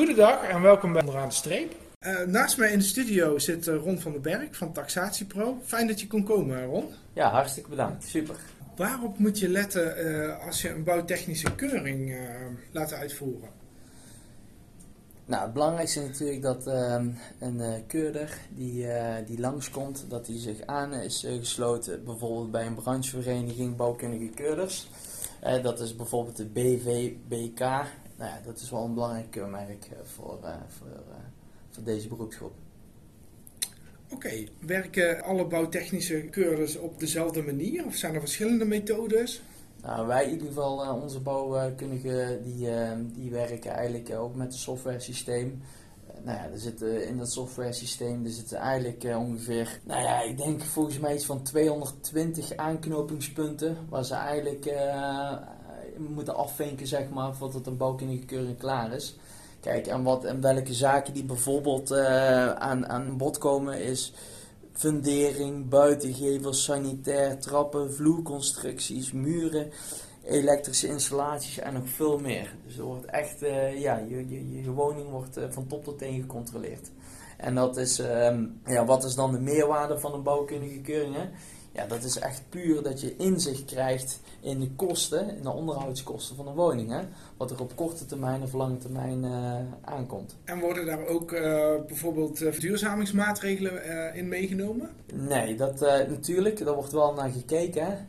Goedendag en welkom bij Onderaan de Streep. Uh, naast mij in de studio zit uh, Ron van den Berg van TaxatiePro. Fijn dat je kon komen, Ron. Ja, hartstikke bedankt. Super. Waarop moet je letten uh, als je een bouwtechnische keuring laat uitvoeren? Nou, het belangrijkste is natuurlijk dat ehm, een keurder die, die langskomt, dat hij zich aan is gesloten, bijvoorbeeld bij een branchevereniging bouwkundige keurders. dat is bijvoorbeeld de BVBK. Nou ja, dat is wel een belangrijk keurmerk voor, voor voor deze beroepsgroep. Oké, werken alle bouwtechnische keurders op dezelfde manier of zijn er verschillende methodes? Nou, wij in ieder geval, onze bouwkundigen, die, die werken eigenlijk ook met het software systeem. Nou ja, er zitten in dat software systeem er zitten eigenlijk ongeveer, nou ja, ik denk volgens mij iets van 220 aanknopingspunten. Waar ze eigenlijk moeten afvinken, zeg maar, voordat een bouwkundige keuring klaar is. Kijk, en, wat, en welke zaken die bijvoorbeeld uh, aan, aan bod komen is fundering, buitengevels, sanitair, trappen, vloerconstructies, muren, elektrische installaties en nog veel meer. Dus er wordt echt, uh, ja, je, je, je woning wordt uh, van top tot teen gecontroleerd. En dat is, um, ja, wat is dan de meerwaarde van een bouwkundige keuring? Hè? Ja, dat is echt puur dat je inzicht krijgt in de kosten, in de onderhoudskosten van een woning. Hè? Wat er op korte termijn of lange termijn uh, aankomt. En worden daar ook uh, bijvoorbeeld uh, verduurzamingsmaatregelen in meegenomen? Nee, dat natuurlijk. Daar wordt wel naar gekeken.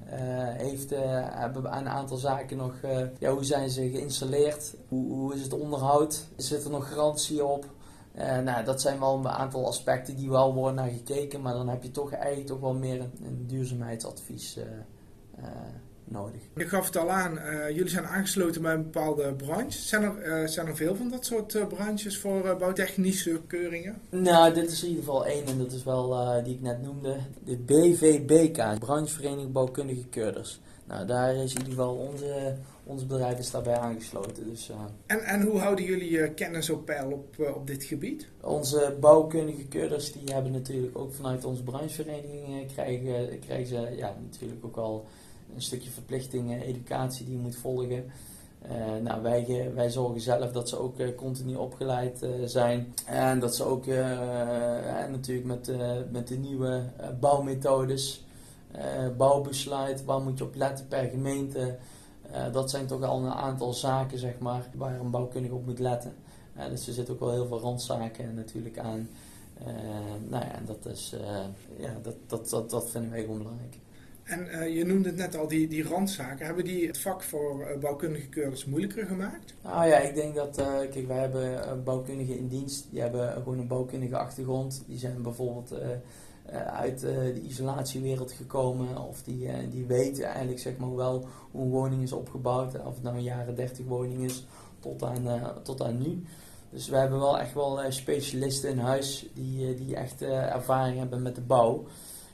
heeft, hebben een aantal zaken nog, ja, hoe zijn ze geïnstalleerd? Hoe, hoe is het onderhoud? Zit er nog garantie op? Uh, nou, dat zijn wel een aantal aspecten die wel worden naar gekeken, maar dan heb je toch eigenlijk toch wel meer een, een duurzaamheidsadvies uh, uh, nodig. Je gaf het al aan, jullie zijn aangesloten bij een bepaalde branche. Zijn er, zijn er veel van dat soort branches voor bouwtechnische keuringen? Nou, dit is in ieder geval één en dat is wel die ik net noemde. De BVBK, Branchevereniging Bouwkundige Keurders. Nou, daar is in ieder geval onze ons bedrijf is daarbij aangesloten. Dus, uh, en, en hoe houden jullie uh, kennis op peil op, uh, op dit gebied? Onze bouwkundige keurders die hebben natuurlijk ook vanuit onze branchevereniging krijgen, krijgen ze ja, natuurlijk ook al een stukje verplichting, educatie die je moet volgen. nou, wij, wij zorgen zelf dat ze ook continu opgeleid zijn. En dat ze ook natuurlijk met, met de nieuwe bouwmethodes, bouwbesluit, waar moet je op letten per gemeente. Uh, dat zijn toch al een aantal zaken zeg maar, waar een bouwkundige op moet letten. Uh, dus er zitten ook wel heel veel randzaken natuurlijk aan. Uh, nou ja, dat, is, ja, dat, dat, dat, dat vinden wij gewoon belangrijk. En je noemde het net al, die, die randzaken. Hebben die het vak voor bouwkundige keurders moeilijker gemaakt? Nou ja, ik denk dat, kijk, wij hebben bouwkundigen in dienst. Die hebben gewoon een bouwkundige achtergrond. Die zijn bijvoorbeeld eh, uit eh, de isolatiewereld gekomen. Of die, eh, die weten eigenlijk zeg maar wel hoe een woning is opgebouwd. Of het nou een jaren 30 woning is tot aan, tot aan nu. Dus we hebben wel echt wel specialisten in huis die, die echt ervaring hebben met de bouw.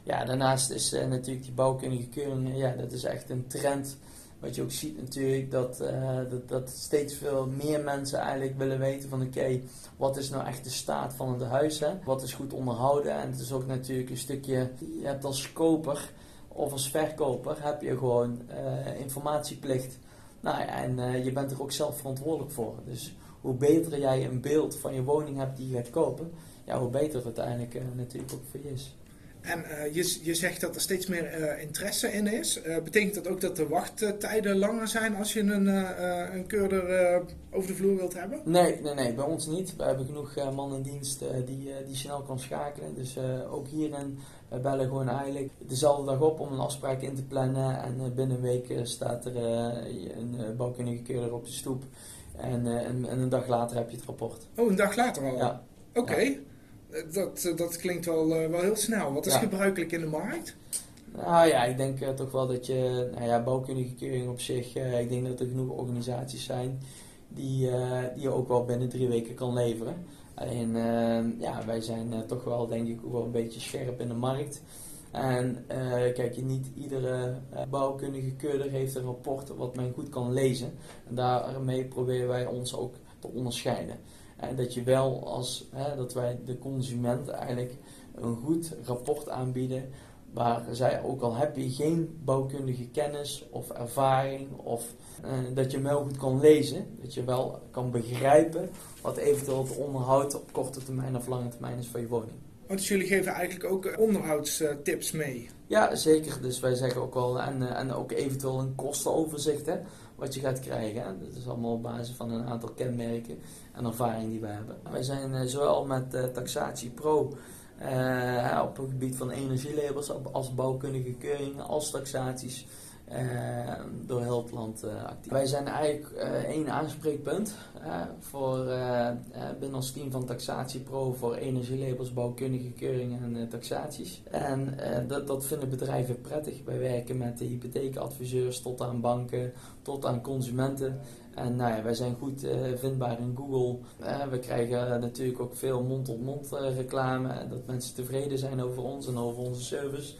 Ja, daarnaast is natuurlijk die bouwkundige keuring, ja, dat is echt een trend wat je ook ziet natuurlijk, dat, uh, dat, dat steeds veel meer mensen eigenlijk willen weten van oké, wat is nou echt de staat van het huis? Wat is goed onderhouden? En het is ook natuurlijk een stukje, je hebt als koper of als verkoper heb je gewoon uh, informatieplicht. Nou ja, en uh, je bent er ook zelf verantwoordelijk voor. Dus hoe beter jij een beeld van je woning hebt die je gaat kopen, ja, hoe beter het uiteindelijk natuurlijk ook voor je is. En uh, je, je zegt dat er steeds meer uh, interesse in is. Uh, betekent dat ook dat de wachttijden langer zijn als je een, een keurder over de vloer wilt hebben? Nee, nee, nee, bij ons niet. We hebben genoeg man in dienst die, die snel kan schakelen. Dus ook hierin we bellen gewoon eigenlijk dezelfde dag op om een afspraak in te plannen. En binnen een week staat er een bouwkundige keurder op de stoep. En, en, en, een dag later heb je het rapport. Oh, een dag later al? Ja. Oké. Ja. Dat, eh, dat klinkt wel, eh, wel heel snel. Wat is gebruikelijk in de markt? Nou ja, ik denk toch wel dat je, nou ja, bouwkundige keuring op zich, ik denk dat er genoeg organisaties zijn die, die je ook wel binnen drie weken kan leveren. Alleen, ja, wij zijn toch wel, denk ik, ook wel een beetje scherp in de markt. En kijk, niet iedere bouwkundige keurder heeft een rapport wat men goed kan lezen. En daarmee proberen wij ons ook te onderscheiden. En dat je wel als, hè, dat wij de consument eigenlijk een goed rapport aanbieden waar zij, ook al heb je geen bouwkundige kennis of ervaring of uh, dat je hem wel goed kan lezen, dat je wel kan begrijpen wat eventueel het onderhoud op korte termijn of lange termijn is van je woning. Want dus jullie geven eigenlijk ook onderhoudstips mee? Ja, zeker. Dus wij zeggen ook wel, en, en ook eventueel een kostenoverzicht, hè, wat je gaat krijgen. Dat is allemaal op basis van een aantal kenmerken en ervaring die wij hebben. Wij zijn uh, zowel met uh, Taxatie Pro uh, op het gebied van energielabels als bouwkundige keuringen, als taxaties door heel het land actief. Wij zijn eigenlijk één aanspreekpunt voor, binnen ons team van Taxatie Pro voor energielabels, bouwkundige keuringen en taxaties. En dat, dat vinden bedrijven prettig. Wij werken met de hypotheekadviseurs tot aan banken, tot aan consumenten. En nou ja, wij zijn goed vindbaar in Google. we krijgen natuurlijk ook veel mond-op-mond -mond, reclame. Dat mensen tevreden zijn over ons en over onze service.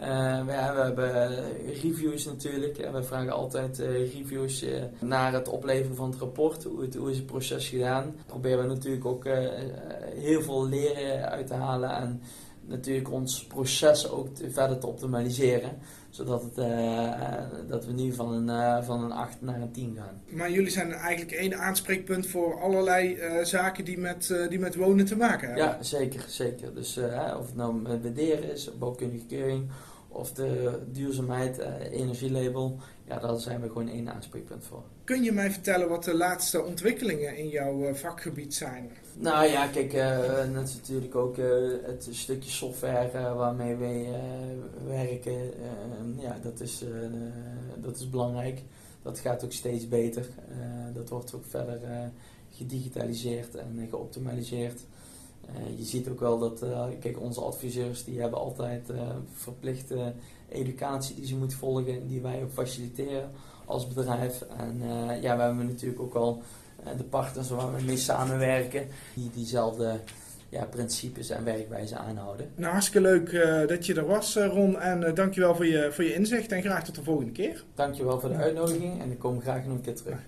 Uh, we, ja, we, hebben reviews natuurlijk. En we vragen altijd uh, reviews naar het opleveren van het rapport. Hoe, het, hoe is het proces gedaan? Proberen we natuurlijk ook heel veel leren uit te halen. En natuurlijk ons proces ook te, verder te optimaliseren. Zodat het, dat we nu van een, van een 8 naar een 10 gaan. Maar jullie zijn eigenlijk één aanspreekpunt voor allerlei zaken die met, die met wonen te maken hebben. Ja, zeker. zeker. Dus of het nou met waarderen is, bouwkundige keuring of de duurzaamheid, uh, energielabel, ja, daar zijn we gewoon één aanspreekpunt voor. Kun je mij vertellen wat de laatste ontwikkelingen in jouw uh, vakgebied zijn? Nou ja, kijk, uh, dat is natuurlijk ook het stukje software waarmee wij werken. ja, dat is, dat is belangrijk. Dat gaat ook steeds beter. dat wordt ook verder gedigitaliseerd en geoptimaliseerd. Uh, je ziet ook wel dat, uh, kijk, onze adviseurs die hebben altijd uh, verplichte educatie die ze moeten volgen, die wij ook faciliteren als bedrijf. En ja, we hebben natuurlijk ook al de partners waar we mee samenwerken, die diezelfde ja, principes en werkwijze aanhouden. Nou, hartstikke leuk dat je er was, Ron. En dankjewel voor je, voor je inzicht en graag tot de volgende keer. Dankjewel voor de uitnodiging en ik kom graag nog een keer terug.